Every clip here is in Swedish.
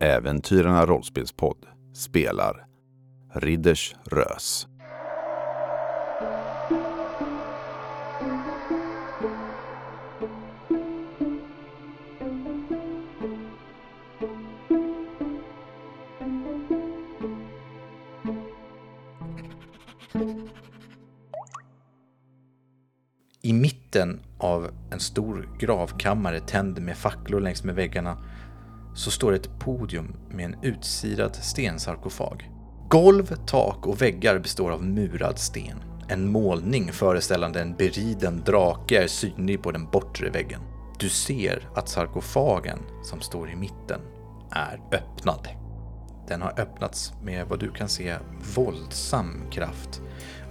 Äventyrarna rollspelspodd spelar Ridders Rös. En stor gravkammare tänd med facklor längs med väggarna så står ett podium med en utsirad stensarkofag. Golv, tak och väggar består av murad sten. En målning föreställande en beriden drake är synlig på den bortre väggen. Du ser att sarkofagen som står i mitten är öppnad. Den har öppnats med vad du kan se våldsam kraft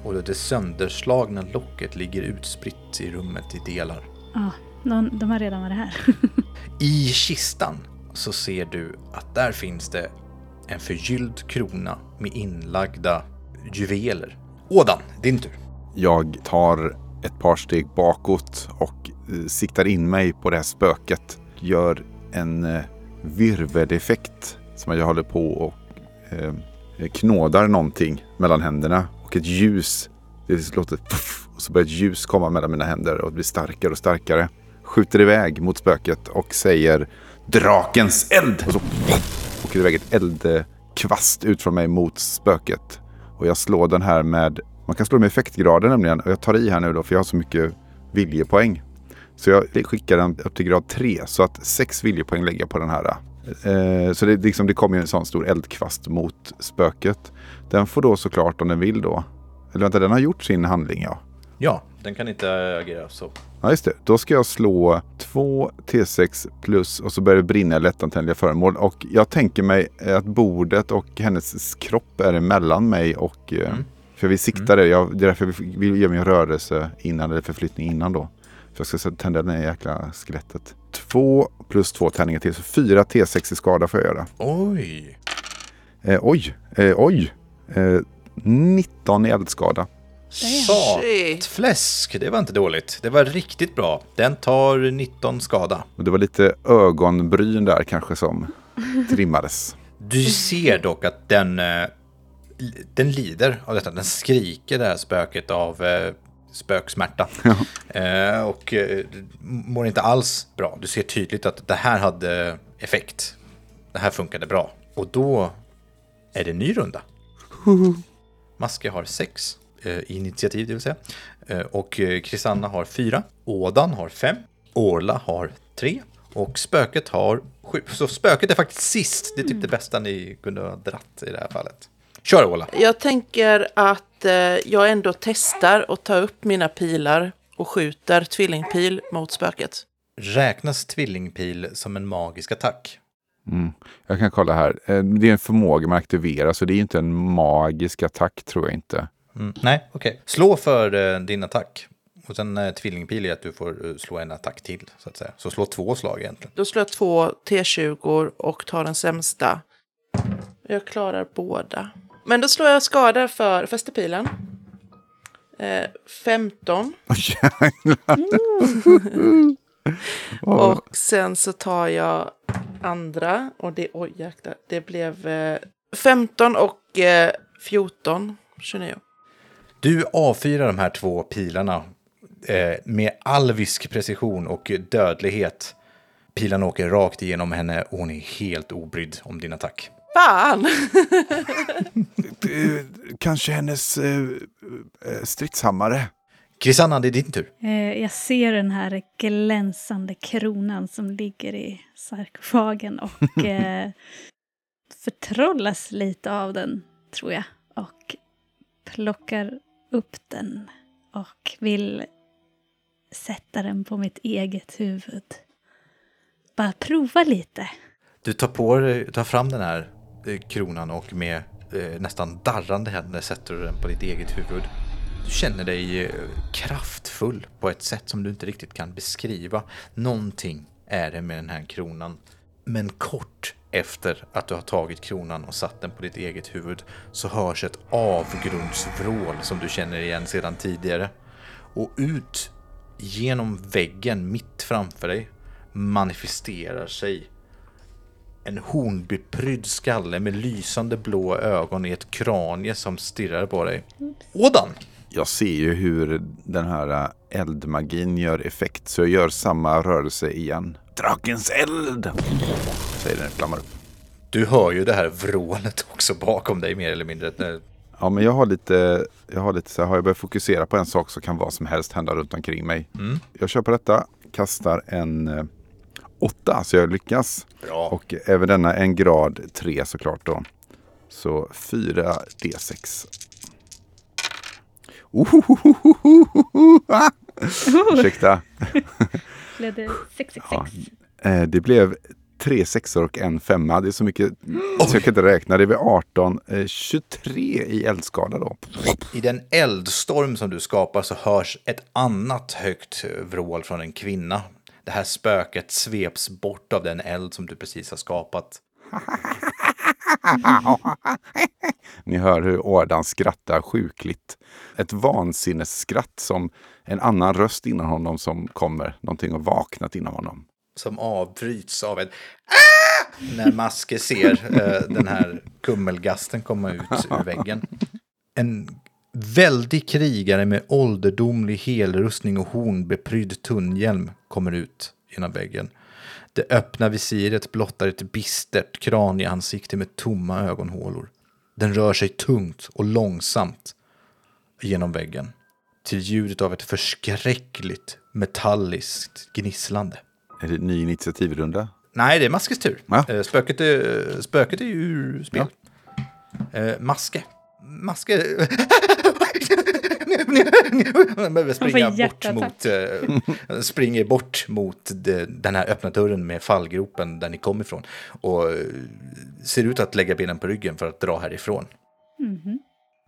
och det sönderslagna locket ligger utspritt i rummet i delar. Ja, de, de har redan varit här. I kistan så ser du att där finns det en förgylld krona med inlagda juveler. Ådan, din tur. Jag tar ett par steg bakåt och eh, siktar in mig på det här spöket. Gör en eh, virveleffekt som jag håller på och eh, knådar någonting mellan händerna. Och ett ljus, det låter puff, och så börjar ett ljus komma mellan mina händer och det blir starkare och starkare. Skjuter iväg mot spöket och säger Drakens eld! Och så åker det iväg ett eldkvast ut från mig mot spöket. Och jag slår den här med, man kan slå med effektgraden nämligen. Och jag tar i här nu då för jag har så mycket viljepoäng. Så jag skickar den upp till grad 3 så att 6 viljepoäng lägger jag på den här. Eh, så det, liksom, det kommer en sån stor eldkvast mot spöket. Den får då såklart om den vill då. Eller vänta, den har gjort sin handling ja. Ja, den kan inte agera så. Ja, just det. Då ska jag slå 2 T6 plus och så börjar det brinna lättantändliga föremål. Och jag tänker mig att bordet och hennes kropp är emellan mig och... eh, Mm. För vi siktar det. Jag, det är därför vi, vi gör min rörelse innan, eller förflyttning innan då. För jag ska så tända det jäkla skelettet. 2 plus 2 tärningar till, så 4 T6 i skada får jag göra. Oj! Eh, oj, eh, oj. Eh, 19 i eldskada. Satfläsk, det var inte dåligt. Det var riktigt bra. Den tar 19 skada. Och det var lite ögonbryn där kanske som trimmades. Du ser dock att den, eh, den lider av detta. Den skriker det här spöket av eh, spöksmärta. Eh, och mår inte alls bra. Du ser tydligt att det här hade effekt. Det här funkade bra. Och då är det en ny runda. Maske har sex i initiativ, det vill säga. Eh, och eh, Krisanna har fyra. Ådan har fem. Orla har tre. Och spöket har sju. Så spöket är faktiskt sist. Det är typ det bästa ni kunde ha dratt i det här fallet. Kör Åla! Jag tänker att eh, jag ändå testar att ta upp mina pilar och skjuter tvillingpil mot spöket. Räknas tvillingpil som en magisk attack? Mm. Jag kan kolla här. Eh, Det är en förmåga man aktiverar så det är inte en magisk attack tror jag inte. Mm. Nej, okej. Slå för eh, din attack. Och sen eh, tvillingpil är att du får eh, slå en attack till, så att säga. Så slå två slag egentligen. Då slår jag två T20 och tar den sämsta. Jag klarar båda. Men då slår jag skada för fästepilen. Eh, 15. Och sen så tar jag andra. Och det, oj jäklar, det blev eh, 15 och eh, 14. 29. Du avfyrar de här två pilarna eh, med alvisk precision och dödlighet. Pilarna åker rakt igenom henne och hon är helt obrydd om din attack. Fan! Kanske hennes eh, eh, stridshammare. Krisanna, det är din tur. Eh, jag ser den här glänsande kronan som ligger i sarkofagen och eh, förtrollas lite av den, tror jag. Och plockar upp den och vill sätta den på mitt eget huvud. Bara prova lite. Du tar, på, tar fram den här eh, kronan och med eh, nästan darrande händer sätter du den på ditt eget huvud. Du känner dig eh, kraftfull på ett sätt som du inte riktigt kan beskriva. Någonting är det med den här kronan. Men kort efter att du har tagit kronan och satt den på ditt eget huvud så hörs ett avgrundsvrål som du känner igen sedan tidigare. Och ut genom väggen mitt framför dig manifesterar sig en hornbeprydd skalle med lysande blå ögon i ett kranie som stirrar på dig. Ådan! Jag ser ju hur den här äh, eldmagin gör effekt så jag gör samma rörelse igen. Drakens eld! Säger den flammar upp. Du hör ju det här vrålet också bakom dig mer eller mindre. När- Ja men jag har lite, jag har lite så här, har jag börjat fokusera på en sak så kan vad som helst hända runt omkring mig. Mm. Jag kör på detta, kastar en eh, åtta så jag lyckas. Bra. Och även denna en grad 3 såklart då. Så 4 D6. Ohohohohoho! Ah! Ursäkta. Blev det 666? Ja. Det blev tre sexor och en femma. Det är så mycket så jag kan inte räkna. Det blir 18. Eh, 23 i eldskada då. I den eldstorm som du skapar så hörs ett annat högt vrål från en kvinna. Det här spöket sveps bort av den eld som du precis har skapat. Ni hör hur Årdan skrattar sjukligt. Ett vansinnesskratt som en annan röst inom honom som kommer. Någonting har vaknat inom honom. Som avbryts av ett ah! När Maske ser eh, den här kummelgasten komma ut ur väggen. En väldig krigare med ålderdomlig helrustning och hornbeprydd tunnhjälm kommer ut genom väggen. Det öppna visiret blottar ett bistert kranieansikte med tomma ögonhålor. Den rör sig tungt och långsamt genom väggen. Till ljudet av ett förskräckligt metalliskt gnisslande. Är det ny initiativrunda? Nej, det är Maskes tur. Ja. Eh, Spöket, är, spöket är ju ur spel. Eh, Maske. Maske... Man behöver springa bort mot, eh, springer bort mot de, den här öppna dörren med fallgropen där ni kom ifrån. Och ser ut att lägga benen på ryggen för att dra härifrån.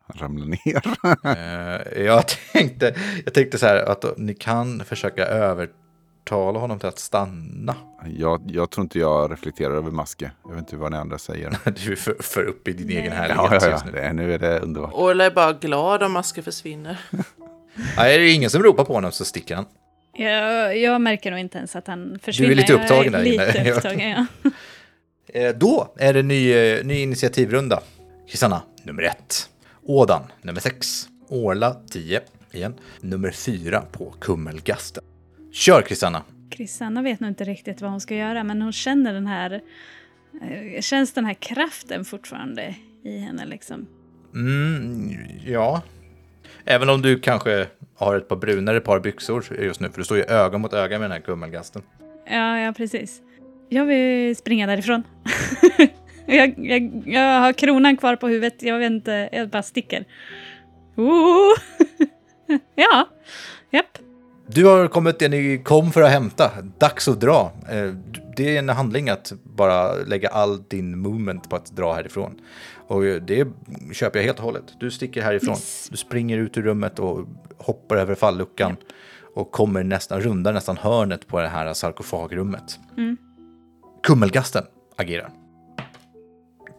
Han ramlar ner. Eh, jag, tänkte, jag tänkte så här att ni kan försöka övertala honom till att stanna. jag, jag tror inte jag reflekterar över Maske. Jag vet inte vad ni andra säger. Du är för, för upp i din egen Nej. härlighet Ja, ja, ja. just nu. Det, nu är det underbart. Orla är bara glad om Maske försvinner. Nej, är det ingen som ropar på honom så sticker han. Jag, jag märker nog inte ens att han försvinner. lite Jag upptagen där Lite inne. upptagen, ja. Eh, Då är det ny, eh, ny initiativrunda. Kristanna, nummer ett. Ådan, nummer sex. Orla, 10 igen. Nummer fyra på Kummelgasten. Kör Kristanna! Kristanna vet nog inte riktigt vad hon ska göra, men hon känner den här... eh, Känns den här kraften fortfarande i henne liksom? Mm, ja. Även om du kanske har ett par brunare par byxor just nu, för du står ju öga mot öga med den här kummelgasten. Ja, ja precis. Jag vill springa därifrån. jag, jag, jag har kronan kvar på huvudet, jag vet inte, jag bara sticker. Oh. ja, japp. Du har kommit det ni kom för att hämta. Dags att dra. Eh, Det är en handling att bara lägga all din movement på att dra härifrån. Och det köper jag helt och hållet. Du sticker härifrån. Yes. Du springer ut ur rummet och hoppar över falluckan. Och kommer nästan, rundar nästan hörnet på det här sarkofagrummet. Mm. Kummelgasten agerar.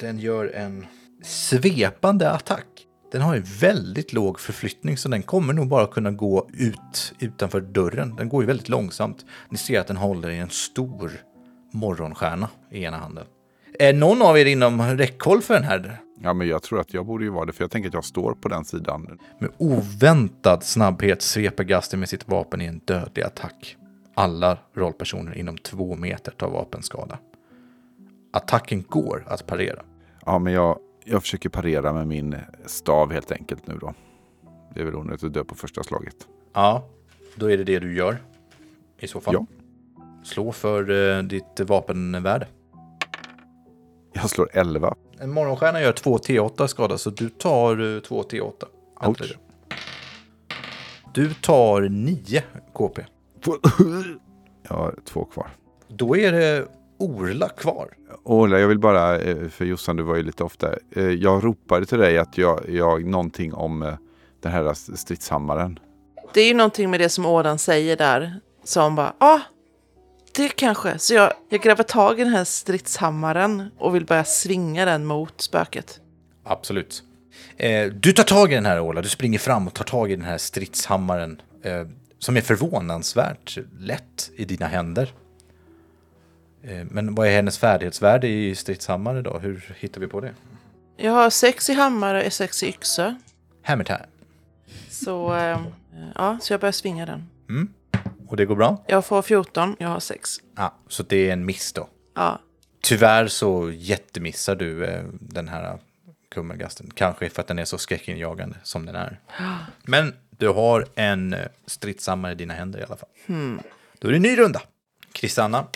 Den gör en svepande attack. Den har en väldigt låg förflyttning så den kommer nog bara kunna gå ut utanför dörren. Den går ju väldigt långsamt. Ni ser att den håller i en stor morgonstjärna i ena handen. Är någon av er inom räckhåll för den här? Ja, men jag tror att jag borde ju vara det, för jag tänker att jag står på den sidan. Med oväntad snabbhet sveper Gasten med sitt vapen i en dödlig attack. Alla rollpersoner inom två meter tar vapenskada. Attacken går att parera. Ja, men jag, jag försöker parera med min stav helt enkelt nu då. Det är väl onödigt att dö på första slaget. Ja, då är det det du gör. I så fall. Ja. Slå för eh, ditt vapenvärde. Jag slår 11. En morgonstjärna gör 2 T8 skada, så du tar eh, 2 T8. Vänta Ouch. lite. Du tar 9 KP. Jag har två kvar. Då är det Orla kvar. Ola, jag vill bara, eh, för Jossan du var ju lite ofta, eh, jag ropade till dig att jag, jag någonting om eh, den här stridshammaren. Det är ju någonting med det som Ådan säger där. Som bara, ja, ah, det kanske. Så jag, jag gräver tag i den här stridshammaren och vill börja svinga den mot spöket. Absolut. Eh, du tar tag i den här Orla, du springer fram och tar tag i den här stridshammaren. Eh, som är förvånansvärt lätt i dina händer. Eh, Men vad är hennes färdighetsvärde i stridshammare då? Hur hittar vi på det? Jag har sex i hammare och sex i yxa. Hammer time. Så, eh, ja, så jag börjar svinga den. Mm. Och det går bra? Jag får 14, jag har sex. Ja, så det är en miss då. Ja. Tyvärr så jättemissar du eh, den här kummelgasten. Kanske för att den är så skräckinjagande som den är. Men du har en eh, stridshammare i dina händer i alla fall. Då är det en ny runda. Kristanna,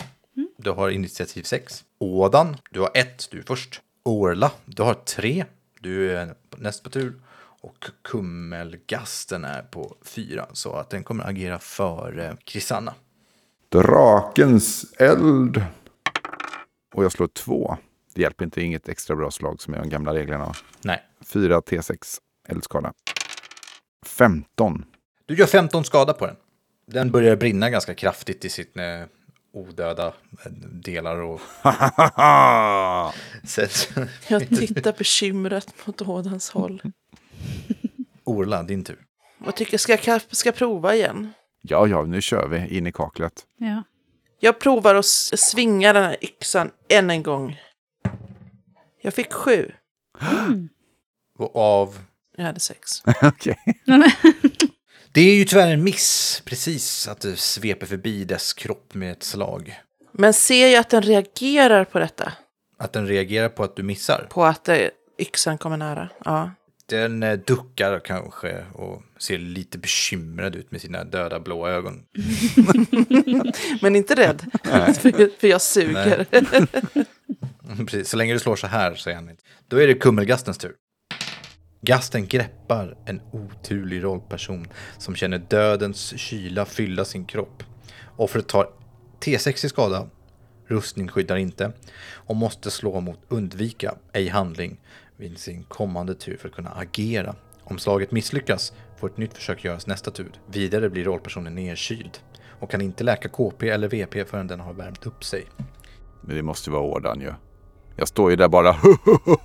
du har initiativ 6. Ådan, du har ett, du är först. Orla, du har tre, du är näst på tur. Och kummelgasten är på fyra, så att den kommer agera före Krisanna. Drakens eld. Och jag slår två. Det hjälper inte, inget extra bra slag som är de gamla reglerna. Nej, 4 T6 eldskada. 15. Du gör 15 skada på den. Den börjar brinna ganska kraftigt i sitt eh, odöda delar och. Jag tittar bekymrat mot Ådans håll. Orla, din tur. Vad tycker ska jag ska jag prova igen? ja, ja, nu kör vi in i kaklet. Ja. Jag provar att svinga den här yxan än en gång. Jag fick sju. Och av... Jag hade sex. Okej. Det är ju tyvärr en miss, precis, att du sveper förbi dess kropp med ett slag. Men ser jag att den reagerar på detta? Att den reagerar på att du missar. På att eh, yxan kommer nära? Ja. Den eh, duckar kanske och ser lite bekymrad ut med sina döda blåa ögon. Men inte rädd. för, för jag suger. Precis, så länge du slår så här så är han. Då är det kummelgastens tur. Gasten greppar en oturlig rollperson som känner dödens kyla fylla sin kropp. Offret tar T6 i skada, rustning skyddar inte och måste slå mot undvika, ej handling, vid sin kommande tur för att kunna agera. Om slaget misslyckas får ett nytt försök göras nästa tur. Vidare blir rollpersonen nedkyld och kan inte läka KP eller VP förrän den har värmt upp sig. Men det måste vara Ordan ju. Jag står ju där bara.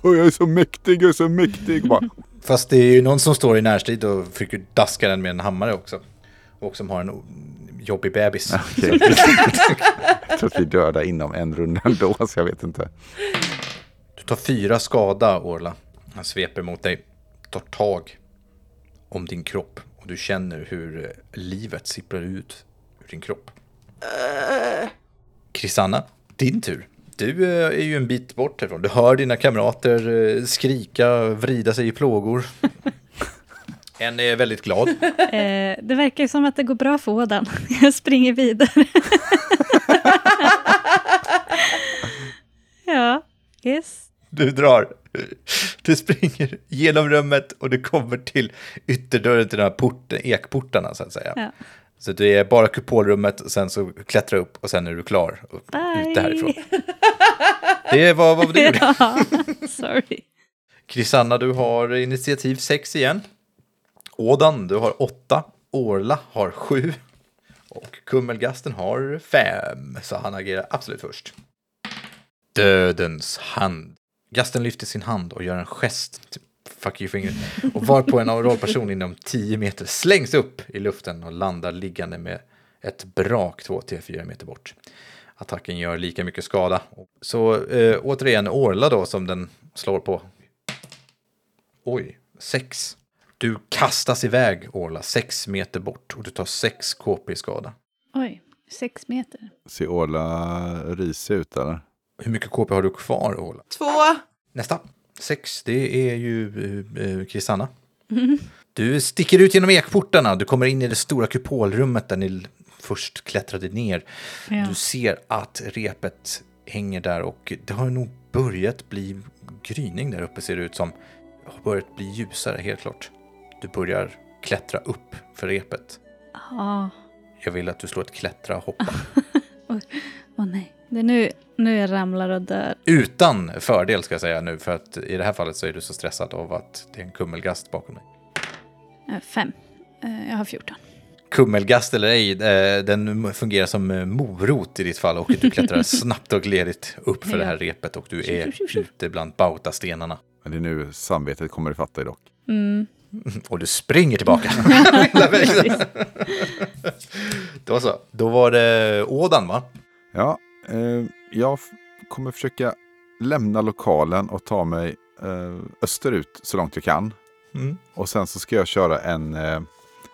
jag är så mäktig, jag är så mäktig. Bara, Fast det är ju någon som står i närstrid och försöker daska den med en hammare också. Och som har en jobbig bebis. Okej. jag tror att vi dödar inom en runda ändå, så jag vet inte. Du tar fyra skada, Orla. Han sveper mot dig, tar tag om din kropp och du känner hur eh, livet sipprar ut ur din kropp. Krisanna, din tur. Du eh, är ju en bit bort härifrån. Du hör dina kamrater eh, skrika, vrida sig i plågor. En är väldigt glad. Eh, det verkar ju som att det går bra för Ådan. Jag springer vidare. ja, yes. Du drar. Du springer genom rummet och du kommer till ytterdörren till de här porten, ekportarna så att säga. Ja. Så det är bara kupolrummet och sen så klättrar upp och sen är du klar. Och Bye. ute härifrån. Det var vad du gjorde. ja, sorry. Krisanna, du har initiativ 6 igen. Ådan, du har 8. Orla har 7. Och Kummelgasten har 5. Så han agerar absolut först. Dödens hand. Gasten lyfter sin hand och gör en gest. Fuck you-fingret. Och varpå en rollperson inom 10 meter slängs upp i luften och landar liggande med ett brak 2-4 meter bort. Attacken gör lika mycket skada. Så eh, återigen Orla då som den slår på. Oj, 6. Du kastas iväg Orla, 6 meter bort och du tar 6 KP i skada. Oj, sex meter. Ser Åla risig ut eller? Hur mycket KP har du kvar Orla? Två. Nästa. 6, det är ju eh, eh, Kristanna. Du sticker ut genom ekportarna. Du kommer in i det stora kupolrummet där ni först klättrade ner. Ja. Du ser att repet hänger där och det har nog börjat bli gryning där uppe ser det ut som. Det har börjat bli ljusare helt klart. Du börjar klättra upp för repet. Ja, Jag vill att du slår ett klättra och hoppa. åh nej. Det är nu, nu jag ramlar och dör. Utan fördel ska jag säga nu för att i det här fallet så är du så stressad av att det är en kummelgast bakom dig. Eh, Fem. Eh, Jag har 14. kummelgast eller ej, eh, den fungerar som morot i ditt fall och du klättrar snabbt och gledigt upp för det här repet och du är ute bland bautastenarna. Men det är nu samvetet kommer ifatt dig dock. Mm. Och du springer tillbaka. Då så. Då var det Ådan va? Ja, eh, jag kommer försöka lämna lokalen och ta mig eh, österut så långt jag kan. Mm. Och sen så ska jag köra en eh,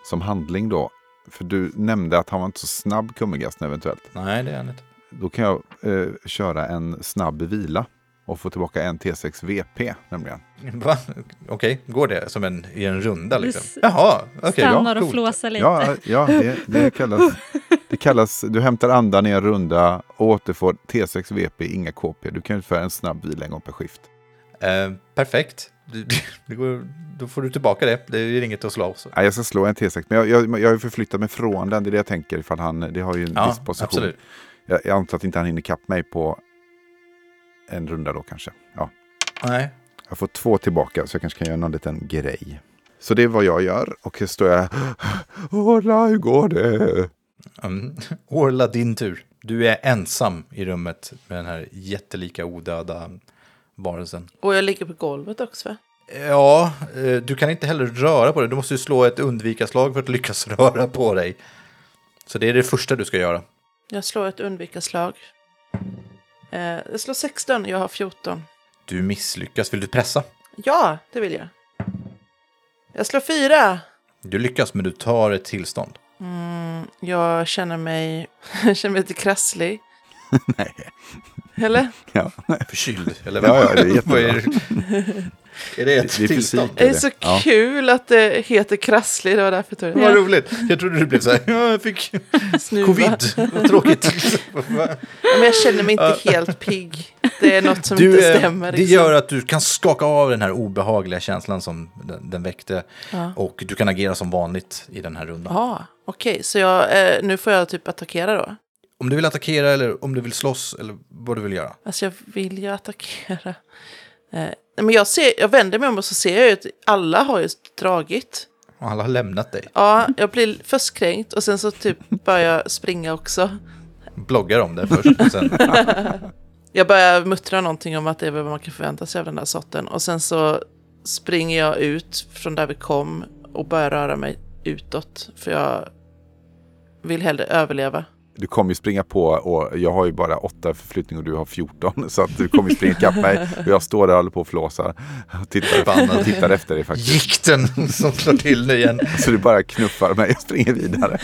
som handling då. För du nämnde att han var inte så snabb kummelgasten eventuellt. Nej, det är han inte. Då kan jag eh, köra en snabb vila och få tillbaka en T6 VP nämligen. Va? Okej, går det som en, i en runda liksom? Jaha, okej. Stannar ja, och flåsar lite. Ja, ja det, det, kallas, det kallas, du hämtar andan i en runda och återfår T6 VP, inga KP. Du kan utföra en snabb vila en gång per skift. Eh, perfekt. Du, det går, då får du tillbaka det. Det är inget att slå av. Så. Nej, jag ska slå en T6, men jag, jag, jag har ju förflyttat mig från den. Det är det jag tänker, ifall han, det har ju en Ja, viss position. absolut. Jag, jag antar att inte han hinner kapp mig på en runda då kanske. Ja. Nej. Jag får två tillbaka så jag kanske kan göra någon liten grej. Så det är vad jag gör och så står jag... Orla, hur går det? Mm. Orla, din tur. Du är ensam i rummet med den här jättelika odöda varelsen. Och jag ligger på golvet också va? Ja, eh, du kan inte heller röra på dig. Du måste ju slå ett undvika-slag för att lyckas röra på dig. Så det är det första du ska göra. Jag slår ett undvika-slag. Eh, jag slår 16, jag har 14. Du misslyckas. Vill du pressa? Ja, det vill jag. Jag slår 4. Du lyckas, men du tar ett tillstånd. Mm, jag känner mig, jag känner mig lite krasslig. Nej. Eller? Ja. Förkyld, eller Ja, ja, det är jättebra. Vad är, det? är det ett Det är tillstånd? fysik. Det är så Ja. kul att det heter krasslig, det var därför jag tog det. Vad roligt. Jag trodde du blev så här, ja, jag fick Snuva. covid. Vad tråkigt. Men jag känner mig inte helt pigg. Det är något som Du, inte stämmer. det liksom. gör att du kan skaka av den här obehagliga känslan som den, den väckte. Ja. Och du kan agera som vanligt i den här rundan. Ja, okej. Så jag, eh, nu får jag typ attackera då? Om du vill attackera eller om du vill slåss eller vad du vill göra. Alltså jag vill ju attackera. Eh, men jag, ser, jag vänder mig om och så ser jag ju att alla har ju dragit. Och alla har lämnat dig. Ja, jag blir först kränkt och sen så typ börjar jag springa också. Bloggar om det först. Och sen, Jag börjar muttra någonting om att det är vad man kan förvänta sig av den där sorten. Och sen så springer jag ut från där vi kom och börjar röra mig utåt. För jag vill hellre överleva. Du kommer ju springa på och jag har ju bara åtta förflyttning och du har 14. Så att du kommer ju springa ikapp mig och jag står där och håller på och flåsar. Och tittar, Förbannad. tittar efter dig faktiskt. gikten som slår till nu igen. Så du bara knuffar mig och springer vidare.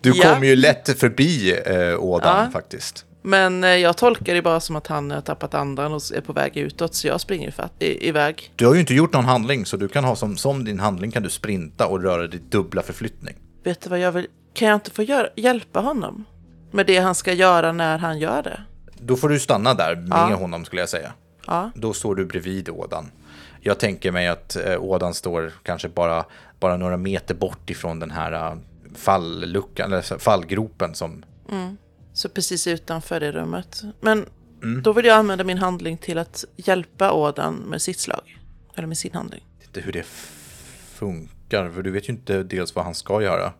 Du Ja. kommer ju lätt förbi eh, ådan Ja. faktiskt. Men eh, jag tolkar det bara som att han har tappat andan och är på väg utåt. Så jag springer i, iväg. Du har ju inte gjort någon handling så du kan ha som, som din handling kan du sprinta och röra dig dubbla förflyttning. Vet du vad jag vill? Kan jag inte få göra, hjälpa honom? Med det han ska göra när han gör det? Då får du stanna där med Ja. honom skulle jag säga. Ja. Då står du bredvid ådan. Jag tänker mig att eh, ådan står kanske bara, bara några meter bort ifrån den här eh, falluckan, eller fallgropen som... Så precis utanför det rummet. Men Mm. då vill jag använda min handling till att hjälpa Ådan med sitt slag. Eller med sin handling. Inte hur det funkar, för du vet ju inte dels vad han ska göra.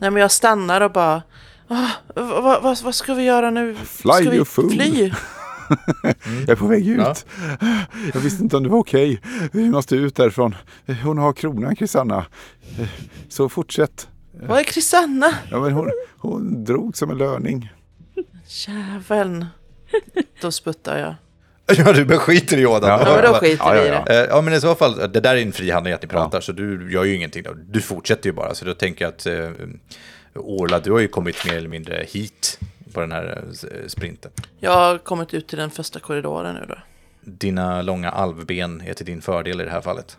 Nej men jag stannar och bara... Ah, vad, vad, vad, ska vi göra nu? Fly, ska vi you fool." Fly? Jag är på väg ut. Ja. Jag visste inte om det var okej. Vi måste ut därifrån. Hon har kronan, Krisanna. Så fortsätt. Vad är Krisanna? Ja, men hon, hon drog som en löning. Jäveln. Då sputtar jag. Ja, du bara skiter i ådan. Ja. Ja, men då skiter Ja, vi ja, i ja. det. Eh, Ja, men i så fall, det där är en fri handling att ni pratar, så du gör ju ingenting. Då. Du fortsätter ju bara, så då tänker jag att eh, Orla, du har ju kommit mer eller mindre hit på den här eh, sprinten. Jag har kommit ut till den första korridoren nu då. Dina långa alvben är till din fördel i det här fallet.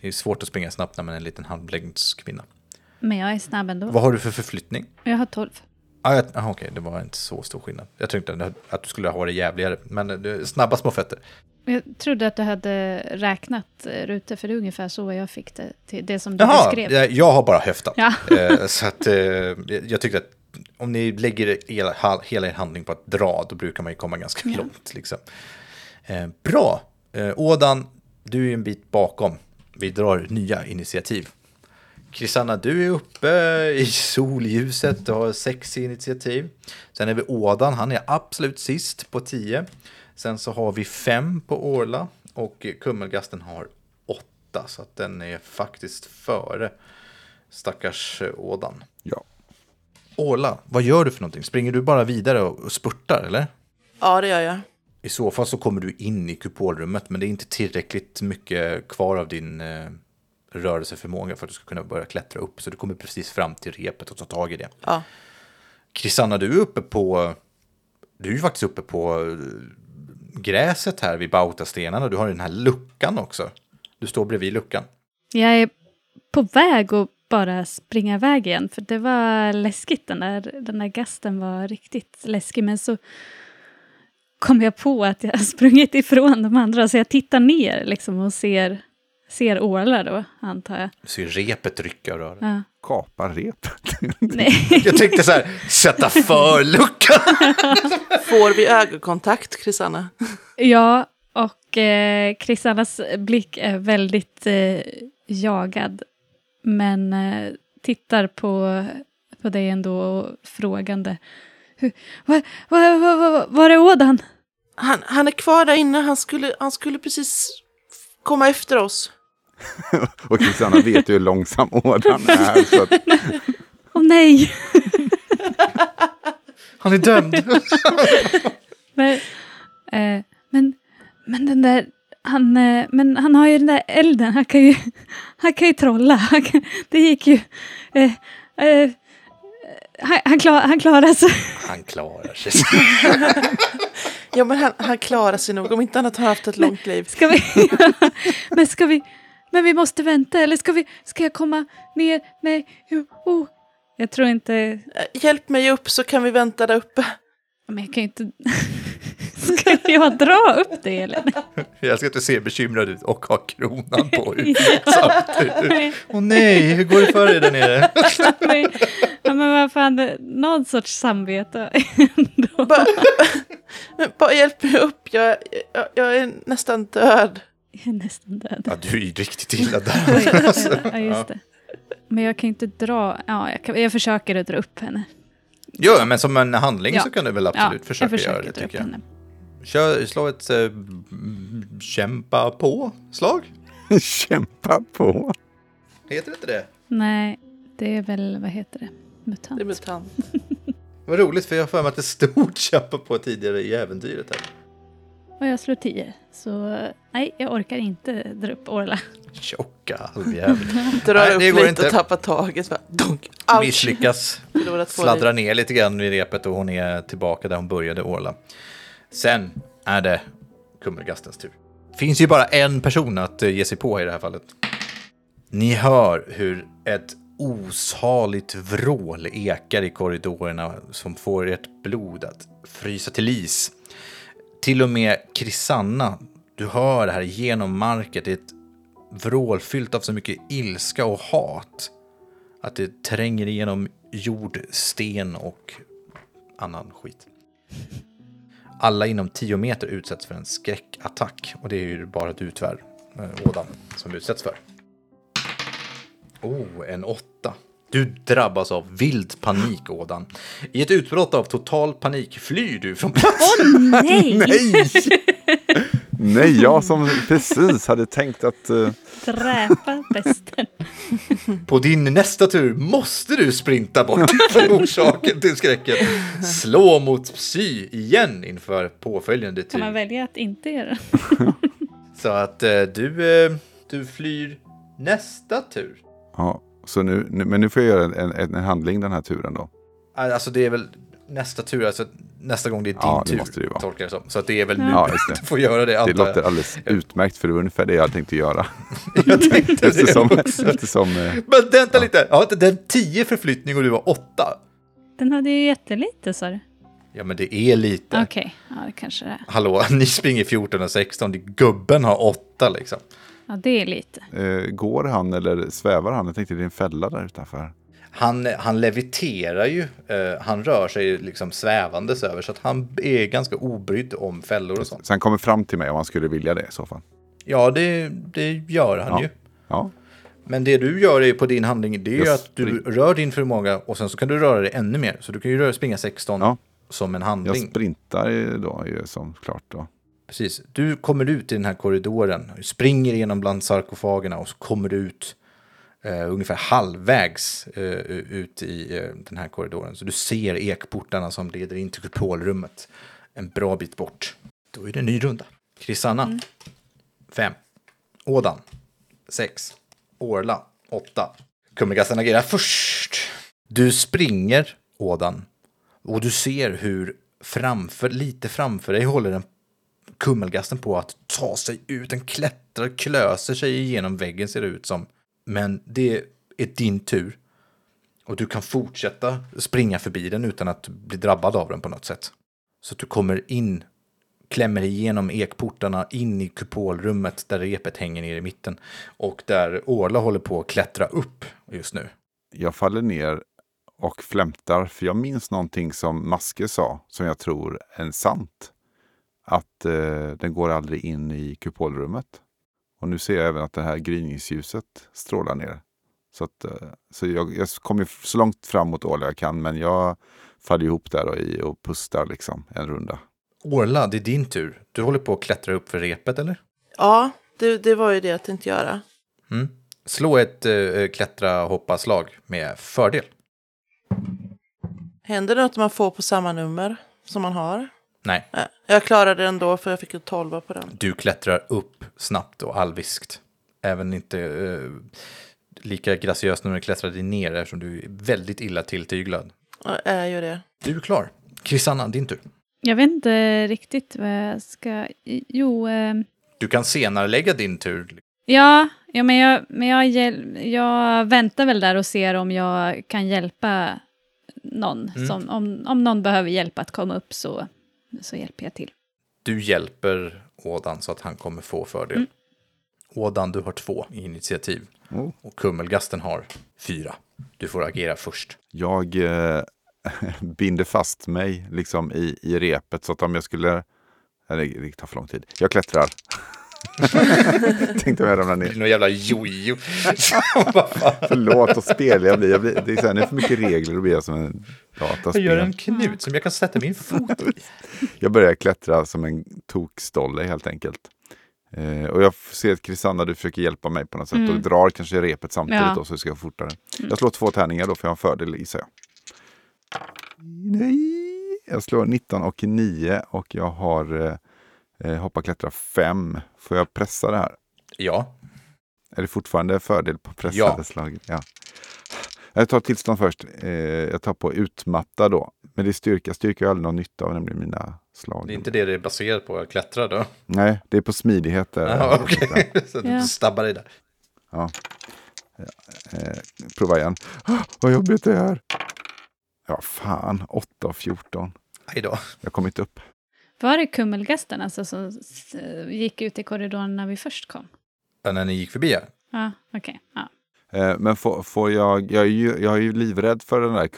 Det är svårt att springa snabbt när man är en liten halvlängdskvinna. Men jag är snabb ändå. Vad har du för förflyttning? Jag har 12. Ah, jag- ah, Okej, det var inte så stor skillnad. Jag tänkte att du skulle ha det jävligare, men eh, snabba små fötter. Jag trodde att du hade räknat eh, rutor, för det är ungefär så jag fick det till det som du Jaha, beskrev. jag, jag har bara höftat. Ja. Eh, så att eh, jag tyckte att om ni lägger hela er handling på att dra, då brukar man ju komma ganska Ja. långt. Liksom. Eh, bra! Eh, Ådan, du är en bit bakom. Vi drar nya initiativ. Krisanna, du är uppe i solljuset och har sex initiativ. Sen är vi Ådan, han är absolut sist på tio. Sen så har vi fem på Orla och Kummelgasten har åtta. Så att den är faktiskt före stackars Ådan. Ja. Orla, vad gör du för någonting? Springer du bara vidare och och spurtar eller? Ja, det gör jag. I så fall så kommer du in i kupolrummet, men det är inte tillräckligt mycket kvar av din eh, rörelseförmåga för att du ska kunna börja klättra upp. Så du kommer precis fram till repet och tar tag i det. Ja. Kristanna, du är uppe på... Du är ju faktiskt uppe på eh, gräset här vid Bautastenarna. Du har den här luckan också. Du står bredvid luckan. Jag är på väg att bara springa iväg igen, för det var läskigt. Den där, den där gasten var riktigt läskig, men så kom jag på att jag sprungit ifrån de andra, så jag tittar ner liksom och ser, ser ålar då, antar jag. Du ser repet rycka och röra. Ja. Kapa repet. Nej. Jag tänkte så här, sätta för luckan. Får vi ögonkontakt, Krisanna? Ja, och eh, Kristannas blick är väldigt eh, jagad. Men eh, tittar på, på dig ändå och frågande. Vad, vad, vad, var är ådan? Han, han är kvar där inne, han skulle, han skulle precis komma efter oss. Och Kristianna vet ju hur långsam ådan är. Så att, Åh nej! Han är dömd. Men, eh, men, men den där... Han, eh, men han har ju den där elden, han kan ju, han kan ju trolla. Han kan, det gick ju... Eh, eh, han, han, klar, han klarar sig. Han klarar sig. Ja, men han, han klarar sig nog. Om inte annat har haft ett långt liv. Ska vi... men ska vi... Men vi måste vänta, eller ska vi... Ska jag komma ner? Nej, oh. Jag tror inte... Eh, Hjälp mig upp så kan vi vänta där uppe. Men jag kan ju inte... Ska jag dra upp det eller? Jag ska inte se bekymrad ut och ha kronan på samtidigt. Åh nej, hur går det för dig där nere? Nej. Ja, men vad fan, någon sorts samvete ändå. Bara, bara hjälp mig upp, jag, jag, jag är nästan död. Jag är nästan död. Ja, du är ju riktigt illa där. Ja, just det. Men jag kan inte dra... Ja, jag, kan, jag försöker att dra upp henne. Ja, men som en handling Ja. så kan du väl absolut ja, försöka, jag försöker göra det, dra upp tycker jag. henne. Kör, slå ett äh, kämpa på-slag. kämpa på. Heter det inte det? Nej, det är väl, vad heter det? Mutant. Det är mutant. Vad roligt, för jag har för mig att det stod kämpa på tidigare i äventyret. Här. Och jag slår 10. Så nej, jag orkar inte dra upp Orla. Tjocka halvjävel. Drar upp det går lite inte. och tappar taget. Ouch. Misslyckas. Sladdrar ner lite grann vid repet och hon är tillbaka där hon började Orla. Sen är det Kummelgastens tur. Finns ju bara en person att eh, ge sig på i det här fallet. Ni hör hur ett osaligt vrål ekar i korridorerna som får ert blod att frysa till is. Till och med Krisanna, du hör det här genom marken, det är ett vrål fyllt av så mycket ilska och hat att det tränger igenom jord, sten och annan skit. Alla inom 10 meter utsätts för en skräckattack och det är ju bara du tyvärr, eh, Ådan, som utsätts för. Oh, en åtta. Du drabbas av vild panik, Ådan. I ett utbrott av total panik flyr du från platsen. Nej! Nej! Nej, jag som precis hade tänkt att... eh, Dräpa besten. På din nästa tur måste du sprinta bort från orsaken till skräcken. Slå mot psy igen inför påföljande Kan man tur. välja att inte göra? Så att eh, du, eh, du flyr nästa tur. ja, så nu, nu, men nu får jag göra en, en, en handling den här turen då. Alltså det är väl nästa tur, alltså nästa gång det är din Ja, det tur. måste det ju vara. Tolkar jag det som. Så att det är väl nu Ja, det. du får göra det. Det låter alldeles utmärkt för det var ungefär det jag tänkte göra. jag tänkte Eftersom, det också. eftersom eh, Men vänta lite, ja, den 10 förflyttning och du var 8. Den hade ju jättelite sa du. Ja men det är lite. Okej, ja det kanske det är. Hallå, ni springer 14 och 16, gubben har 8 liksom. Ja, det är lite. eh, går han eller svävar han? Jag tänkte det är en fälla där utanför. Han, han leviterar ju, eh, han rör sig liksom svävandes över så att han är ganska obrydd om fällor och sånt. Så han kommer fram till mig om han skulle vilja det i så fall. Ja, det, det gör han Ja. ju. Ja, Men det du gör är på din handling, det är ju Jag att du rör din förmåga och sen så kan du röra dig ännu mer. Så du kan ju röra, springa 16 Ja. som en jag handling. sprintar ju då ju som klart då. Precis. Du kommer ut i den här korridoren, springer igenom bland sarkofagerna och så kommer du ut eh, ungefär halvvägs eh, ut i eh, den här korridoren. Så du ser ekportarna som leder in till kupolrummet en bra bit bort. Då är det en ny runda. Krisanna. Fem. Ådan. Sex. Orla. Åtta. Kummelgasten agerar först. Du springer, Ådan. Och du ser hur framför, lite framför dig håller en kummelgasten på att ta sig ut. Den klättrar, klöser sig igenom väggen ser det ut som. Men det är din tur. Och du kan fortsätta springa förbi den utan att bli drabbad av den på något sätt. Så att du kommer in, klämmer igenom ekportarna in i kupolrummet där repet hänger ner i mitten. Och där Orla håller på att klättra upp just nu. Jag faller ner och flämtar, för jag minns någonting som Maske sa, som jag tror är sant. Att eh, den går aldrig in i kupolrummet. Och nu ser jag även att det här gryningsljuset strålar ner. Så, att, eh, så jag, jag kommer så långt fram mot Åla jag kan, men jag faller ihop där och, i och pustar liksom en runda. Orla, det är din tur. Du håller på att klättra upp för repet, eller? Ja, det, det var ju det jag tänkte göra. Mm. Slå ett uh, klättra hoppa slag med fördel. Händer det något man får på samma nummer som man har? Nej, jag klarade det ändå för jag fick en tolva på den. du klättrar upp snabbt och allviskt. Även inte uh, lika graciöst när du klättrade ner eftersom du är väldigt illa tilltyglad. Ja, jag är ju det. Du är klar. Krisanna, din tur. Jag vet inte riktigt vad jag ska... Jo, eh, Du kan senare lägga din tur. ja, ja, men, jag, men jag, jag väntar väl där och ser om jag kan hjälpa någon. Mm. Som, om, om någon behöver hjälp att komma upp så, så hjälper jag till. Du hjälper Ådan så att han kommer få fördel. Mm. Ådan, du har två i initiativ. Oh. Och Kummelgasten har fyra. Du får agera först. Jag eh, binder fast mig liksom i, i repet så att om jag skulle... Eller det tar för lång tid. Jag klättrar. Tänkte om jag ramlar ner. Någon jävla jojo. Förlåt vad spelig jag blir. Jag blir det är så här, nu är för mycket regler och blir jag som en Jag dataspel. gör en knut som jag kan sätta min fot i. Jag börjar klättra som en tokstolle helt enkelt. Eh, och jag ser att Krisanna, du försöker hjälpa mig på något sätt Mm. och drar kanske repet samtidigt Ja. då så ska gå fortare. Jag slår två tärningar då för jag har en fördel gissar jag. Nej, jag slår 19 och 9 och jag har eh, eh, hoppa klättra 5. Får jag pressa det här? Ja, Är det fortfarande fördel på pressade Ja. slag? Ja. Jag tar tillstånd först. Eh, jag tar på utmatta då. Men det är styrka. Styrka har jag aldrig någon nytta av, nämligen mina slag. det är inte det det är baserat på att klättra då. Nej, det är på smidighet. Där. Ja, okej. Så du stabbar dig där. Ja. Eh, prova igen. Ah, vad jobbigt det är. Ja, fan. 8 av 14. Aj då. Jag kom inte upp. Var det kummelgasten alltså som s- gick ut i korridoren när vi först kom? Ja, När ni gick förbi här. Ja, okej. Ja. Eh, men får, får jag, jag, är ju, jag är ju livrädd för den där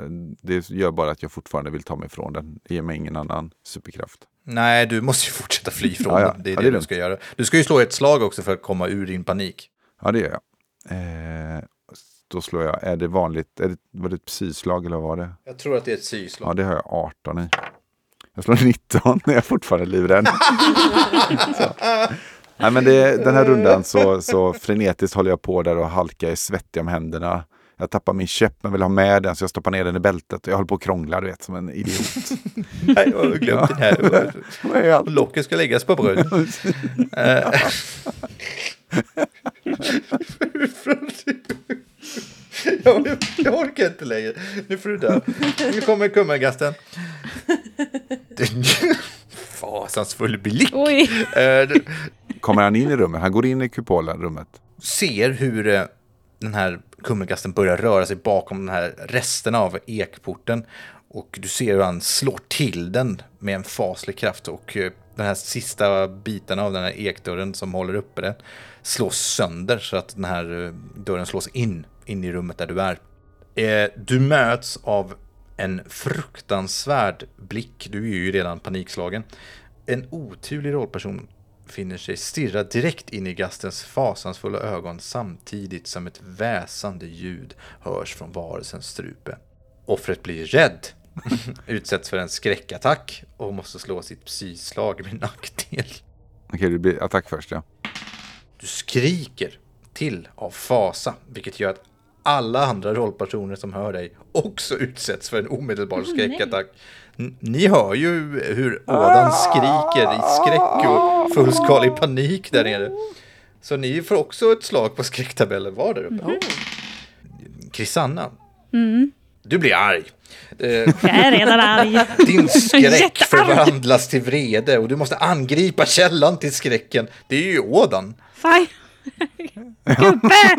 jag- Det gör bara att jag fortfarande vill ta mig ifrån den. Det ger mig ingen annan superkraft. Nej, du måste ju fortsätta fly från Ja, ja. den. Det är Ja, det, det är du ska göra. Du ska ju slå ett slag också för att komma ur din panik. Ja, det gör jag. Eh, då slår jag. Är det vanligt? Är det, var det ett psyslag eller vad var det? Jag tror att det är ett syslag. Ja, det har jag 18 i. Jag slår 19 när jag är fortfarande livrädd. så. Nej, men det, den här rundan så, så frenetiskt håller jag på där och halkar är svettig om händerna. Jag tappar min käpp men vill ha med den så jag stoppar ner den i bältet. Och jag håller på att krångla du vet som en idiot. Nej, jag har glömt den här. Locket ska läggas på bröd. Jag, jag orkar inte längre. Nu får du dö. Nu kommer kummelgasten. Fasansfull blick. Oj! Eh, Kommer han in i rummet? Han går in i kupolen, rummet. ser hur eh, den här kummelgasten börjar röra sig bakom den här resterna av ekporten. Och du ser hur han slår till den med en faslig kraft. Och eh, den här sista biten av den här ekdörren som håller uppe den slås sönder så att den här eh, dörren slås in, in i rummet där du är. Eh, du möts av en fruktansvärd blick. Du är ju redan panikslagen. En oturlig rollperson finner sig stirra direkt in i gastens fasansfulla ögon samtidigt som ett väsande ljud hörs från varelsens strupe. Offret blir rädd, utsätts för en skräckattack och måste slå sitt psyslag med nackdel. Okej, det blir attack först ja. Du skriker till av fasa, vilket gör att alla andra rollpersoner som hör dig också utsätts för en omedelbar skräckattack. Ni hör ju hur ådan skriker i skräck och fullskalig panik där nere. Så ni får också ett slag på skräcktabellen var där uppe. Krisanna, Mm. du blir arg. Eh, Jag är redan arg. Din skräck förvandlas till vrede och du måste angripa källan till skräcken. Det är ju ådan. Fine. Gubbe!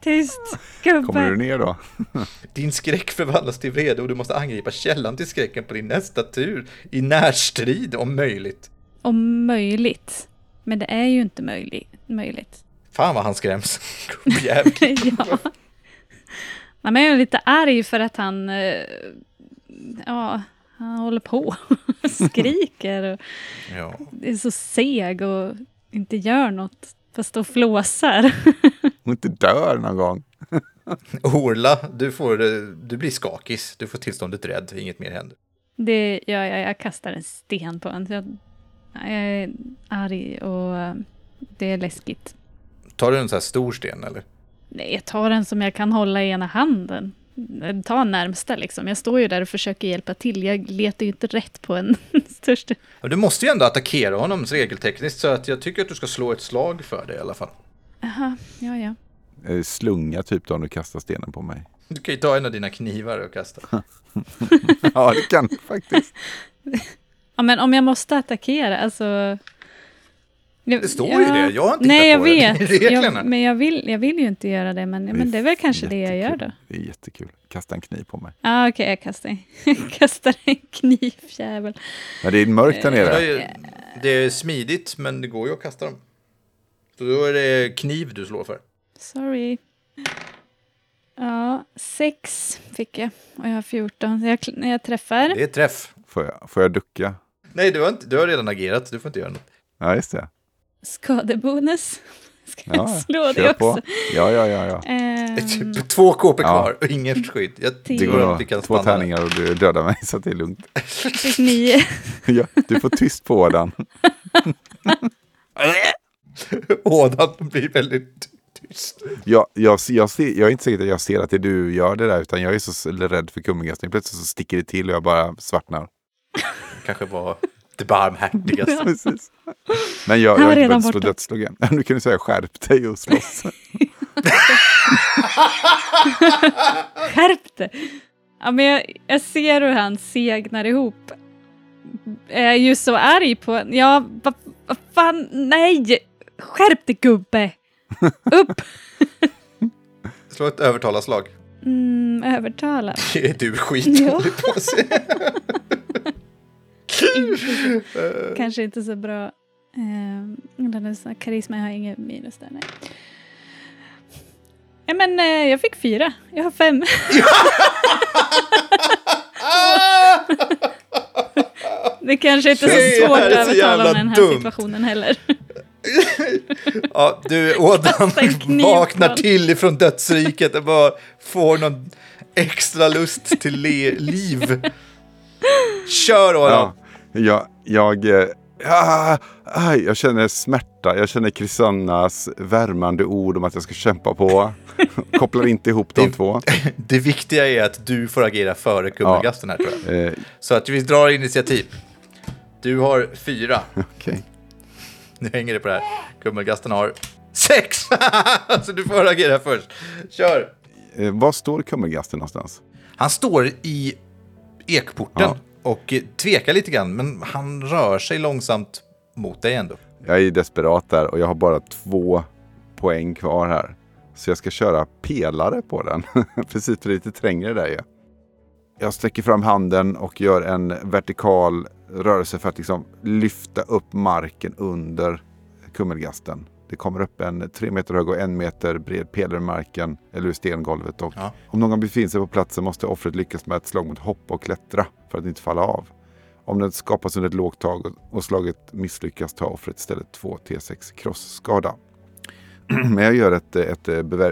Tyst, Kommer du gubbe. ner då? Din skräck förvandlas till vrede och du måste angripa källan till skräcken på din nästa tur. I närstrid om möjligt. Om möjligt. Men det är ju inte möjligt. möjligt. Fan vad han skräms. Gubbjävel. Ja. Nej, men jag är lite arg för att han... eh, Ja, han håller på och skriker och Ja. är så seg och inte gör något. Fast och flåsar. Hon inte dör någon gång. Orla, du, får, eh, du blir skakis. Du får tillståndet rädd. Inget mer händer. Det gör jag. Jag kastar en sten på honom. Jag, jag är arg och eh, det är läskigt. Tar du en sån här stor sten eller? Nej, jag tar en som jag kan hålla i ena handen. Ta närmsta liksom. Jag står ju där och försöker hjälpa till. Jag letar ju inte rätt på en största. Ja, Du måste ju ändå attackera honom regeltekniskt så att jag tycker att du ska slå ett slag för det i alla fall. Jaha, ja, ja. Eh, Slunga typ då om du kastar stenen på mig. Du kan ju ta en av dina knivar och kasta. Ja, det kan du faktiskt. Ja, men om jag måste attackera, alltså... Det står ju det, jag har inte Nej, jag på det. vet. Det reglerna. Jag, men jag vill, jag vill ju inte göra det, men, men det är väl kanske det jag gör jättekul. då. Det är jättekul. Kasta en kniv på mig. Ja, ah, okej, jag kastar, kastar en knivjävel. Men det är mörkt där Det nere. är, det är smidigt, men det går ju att kasta dem. Så då är det kniv du slår för. Sorry. Ja, sex fick jag och jag har 14. Jag, när jag träffar. Det är träff. Får jag, får jag ducka? Nej, du har, inte, du har redan agerat, du får inte göra något. Ja, just det. Skadebonus. Ska jag Ja, slå det också? på. Ja, ja, ja. ja. Typ två KP Ja. kvar och inget skydd. Jag Det Det tror går att vi kan Två tärningar och du dödar mig så det är lugnt. fick nio. Ja, du får tyst på ådan. Ådan blir väldigt tyst. Jag, jag, jag, ser, jag är inte säker att jag ser att det är du gör det där, utan jag är så rädd för kummingasten. Plötsligt så sticker det till och jag bara svartnar. Kanske var det barmhärtigaste. Precis. Men jag, jag har inte borta. dödsslag än. Nu kan du säga skärp dig och slåss. Skärp dig! Ja, men jag, jag ser hur han segnar ihop. Jag är ju så arg på Ja, vad va fan, nej! Skärp dig gubbe! Upp! Slå ett övertalarslag. Mm, övertala. Det är du skitdålig på att se. Kanske inte så bra. Eh, den är så- karisma, jag har ingen minus där. Nej. Ja, men eh, jag fick fyra. Jag har fem. Det kanske inte är så svårt att övertala om den här dumt. situationen heller. Ja, du, Ådan vaknar till ifrån dödsriket och bara får någon extra lust till liv. Kör Ådan! Ja, jag, jag, eh, ah, aj, jag känner smärta. Jag känner Krisannas värmande ord om att jag ska kämpa på. Kopplar inte ihop de Det- två. Det viktiga är att du får agera före kummelgasten här tror jag. Eh, Så att vi drar initiativ. Du har fyra. Okej. Nu hänger det på det här. Kummelgasten har sex! så du får agera först. Kör! Eh, var står kummelgasten någonstans? Han står i ekporten Ja. och tvekar lite grann, men han rör sig långsamt mot dig ändå. Jag är desperat där och jag har bara två poäng kvar här. Så jag ska köra pelare på den. Precis, för det är lite trängre där ju. Jag sträcker fram handen och gör en vertikal rörelse för att liksom lyfta upp marken under kummelgasten. Det kommer upp en tre meter hög och en meter bred pelare i marken eller ur stengolvet. Och Ja. Om någon befinner sig på platsen måste offret lyckas med ett slag mot hoppa och klättra för att inte falla av. Om den skapas under ett lågt tag och- slaget misslyckas tar offret istället 2 T6 krossskada. Men jag gör ett, ett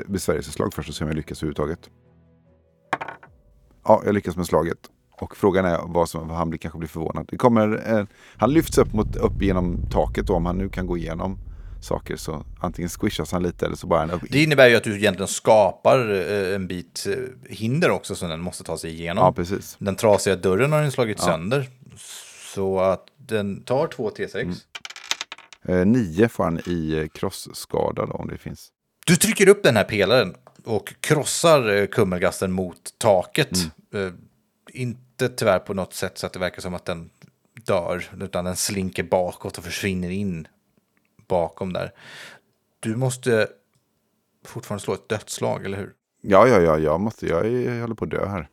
besvärjelseslag först och ser om jag lyckas överhuvudtaget. Ja, jag lyckas med slaget. Och frågan är vad som, han blir, kanske blir förvånad. Det kommer, eh, han lyfts upp, mot, upp genom taket då, om han nu kan gå igenom. Saker så antingen squishas han lite eller så bara är han upp. Det innebär ju att du egentligen skapar eh, en bit eh, hinder också som den måste ta sig igenom. Ja, precis. Den trasiga dörren har den slagit Ja. sönder. Så att den tar två T6. Mm. Eh, nio får han i krossskada då om det finns. Du trycker upp den här pelaren och krossar kummelgasten mot taket. Mm. Eh, inte tyvärr på något sätt så att det verkar som att den dör, utan den slinker bakåt och försvinner in bakom där. Du måste fortfarande slå ett dödslag, eller hur? Ja, ja, ja, jag måste, jag, är, jag håller på att dö här.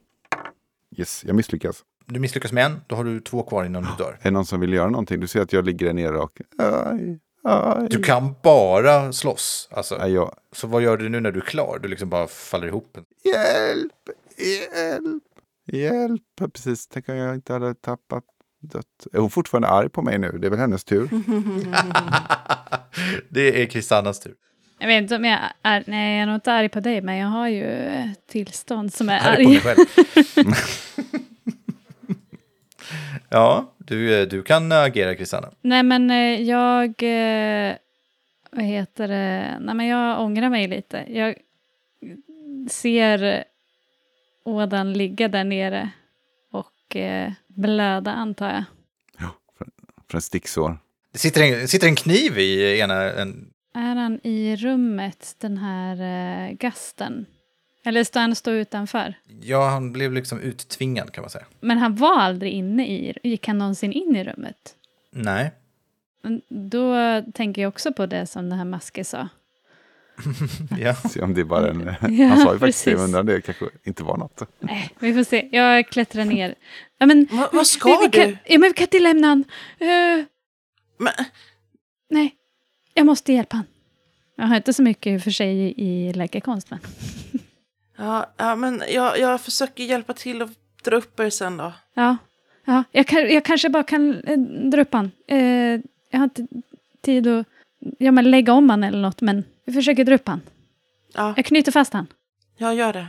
Yes, jag misslyckas. Du misslyckas med en, då har du två kvar innan du dör. Är det någon som vill göra någonting? Du ser att jag ligger där nere och... Aj, aj. Du kan bara slåss. Alltså. Nej, jag, Så vad gör du nu när du är klar? Du liksom bara faller ihop. Hjälp! Hjälp! Hjälp! Precis, tänk om jag inte hade tappat dött. Är hon fortfarande arg på mig nu? Det är väl hennes tur? det är Kristannas tur. Jag vet inte om jag är... Nej, jag är nog inte arg på dig, men jag har ju tillstånd som är Här är på dig arg. själv. ja, du, du kan agera Kristanna. Nej, men eh, jag... eh, Vad heter det? Nej, men jag ångrar mig lite. Jag ser ådan ligga där nere och eh, blöda, antar jag. Ja, för, en sticksår. Det sitter en, sitter en kniv i ena... En, Är han i rummet, den här eh, gasten? Eller står han står utanför? ja, han blev liksom uttvingad kan man säga. Men han var aldrig inne i... Gick han någonsin in i rummet? Nej. Men Då tänker jag också på det som den här Maske sa. Ja. Se om det är bara en... Ja, han sa ju faktiskt det, undrar om det kanske inte var något. Nej, vi får se. Jag klättrar ner. Ja, men, Va, vad ska vi, vi kan, du? Ja, men vi kan inte lämna han. Eh, Men, nej, jag måste hjälpa han. Jag har inte så mycket och för sig i, i läkarkonst, men... ja, ja, men jag, jag försöker hjälpa till att dra upp er sen då. Ja, ja jag, kan, jag kanske bara kan eh, dra upp han. Eh, jag har inte tid att ja, men lägga om han eller något, men vi försöker dra upp han. Ja, Jag knyter fast han. jag gör det.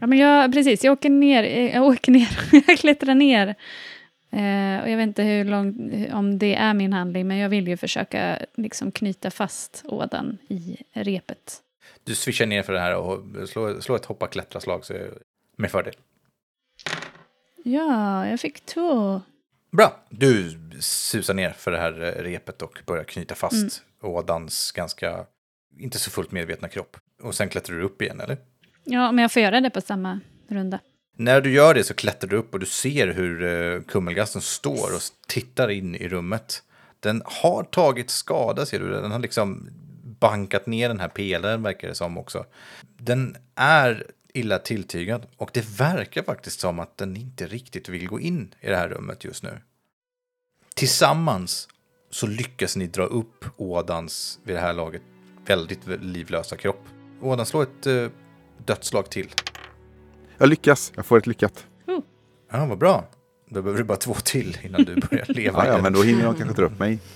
Ja, men jag, precis, jag åker ner, eh, jag åker ner, jag klättrar ner. Eh, och jag vet inte hur långt, om det är min handling, men jag vill ju försöka liksom knyta fast ådan i repet. Du swishar ner för det här och slår, slår ett hoppa klättra slag så med fördel. Ja, jag fick två. Bra, du susar ner för det här eh, repet och börjar knyta fast ådans ganska, inte så fullt medvetna kropp. Och sen klättrar du upp igen, eller? Ja, men jag får göra det på samma runda. När du gör det så klättrar du upp och du ser hur eh, kummelgasten står och tittar in i rummet. Den har tagit skada, ser du. Den har liksom bankat ner den här pelaren, verkar det som också. Den är illa tilltygad och det verkar faktiskt som att den inte riktigt vill gå in i det här rummet just nu. Tillsammans så lyckas ni dra upp Ådans, vid det här laget, väldigt livlösa kropp. Ådan slår ett eh, dödslag till. Jag lyckas, jag får ett lyckat. Ja, vad bra. Då behöver du bara två till innan du börjar leva Ja, ja, men då hinner jag kanske dra upp mig.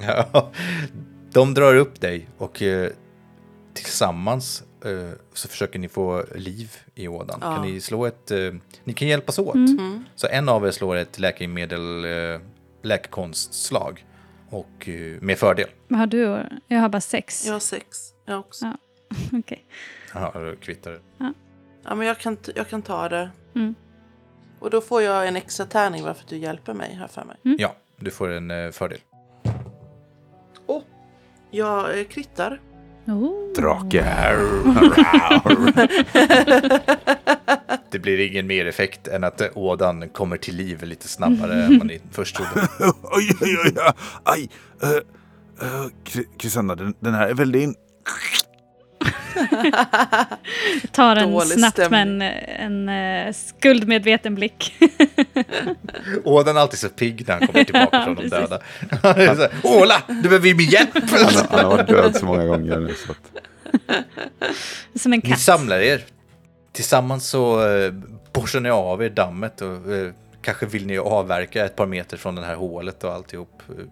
Ja, de drar upp dig och eh, tillsammans eh, så försöker ni få liv i ådan. Ja. Kan ni slå ett... Eh, ni kan hjälpas åt. Mm. Så en av er slår ett läkemedel, eh, läkekonstslag. Och eh, med fördel. Vad har du? Jag har bara sex. Jag har sex. Jag också. Ja. Okej. Jaha, då kvittar det. Ja, men jag kan, jag kan ta det. Mm. Och då får jag en extra tärning varför du hjälper mig här för mig. Ja, du får en eh, fördel. Och jag eh, kvittar. Oh. Drake. Det blir ingen mer effekt än att eh, ådan kommer till liv lite snabbare än vad ni först trodde. oj, oj, oj, oj, aj. Uh, uh, Kristanna, den, den här är väldigt in... Tar en Dålig snabbt med stämning. en, en eh, skuldmedveten blick. Ådan är alltid så pigg när han kommer tillbaka från de döda. Här, Åla, du behöver min hjälp! Han, han har varit död så många gånger nu. Så att... Som en Ni katt. samlar er. Tillsammans så eh, borstar ni av er dammet och eh, kanske vill ni avverka ett par meter från det här hålet och alltihop eh,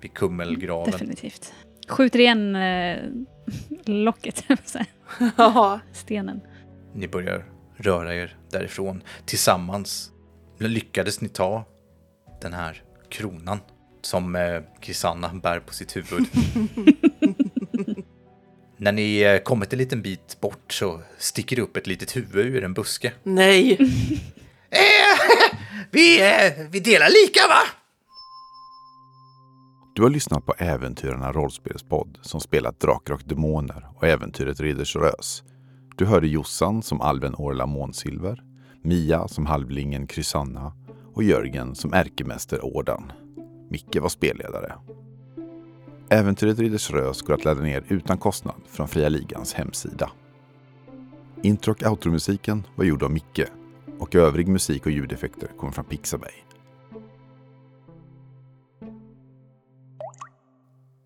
vid kummelgraven. Definitivt. Skjuter igen eh, locket. Ja, stenen. Ni börjar röra er därifrån. Tillsammans lyckades ni ta den här kronan som eh, Krisanna bär på sitt huvud. När ni eh, kommit en liten bit bort så sticker det upp ett litet huvud ur en buske. Nej! Eh, vi, eh, vi delar lika va? Du har lyssnat på Äventyrarna rollspelspodd som spelat Drakar och Demoner och äventyret Ridders Rös. Du hörde Jossan som alven Orla Månsilver, Mia som halvlingen Krysanna och Jörgen som ärkemäster Årdan. Micke var spelledare. Äventyret Ridders Rös går att ladda ner utan kostnad från Fria Ligans hemsida. Intro och outromusiken var gjord av Micke och övrig musik och ljudeffekter kommer från Pixabay.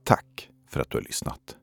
Tack för att du har lyssnat.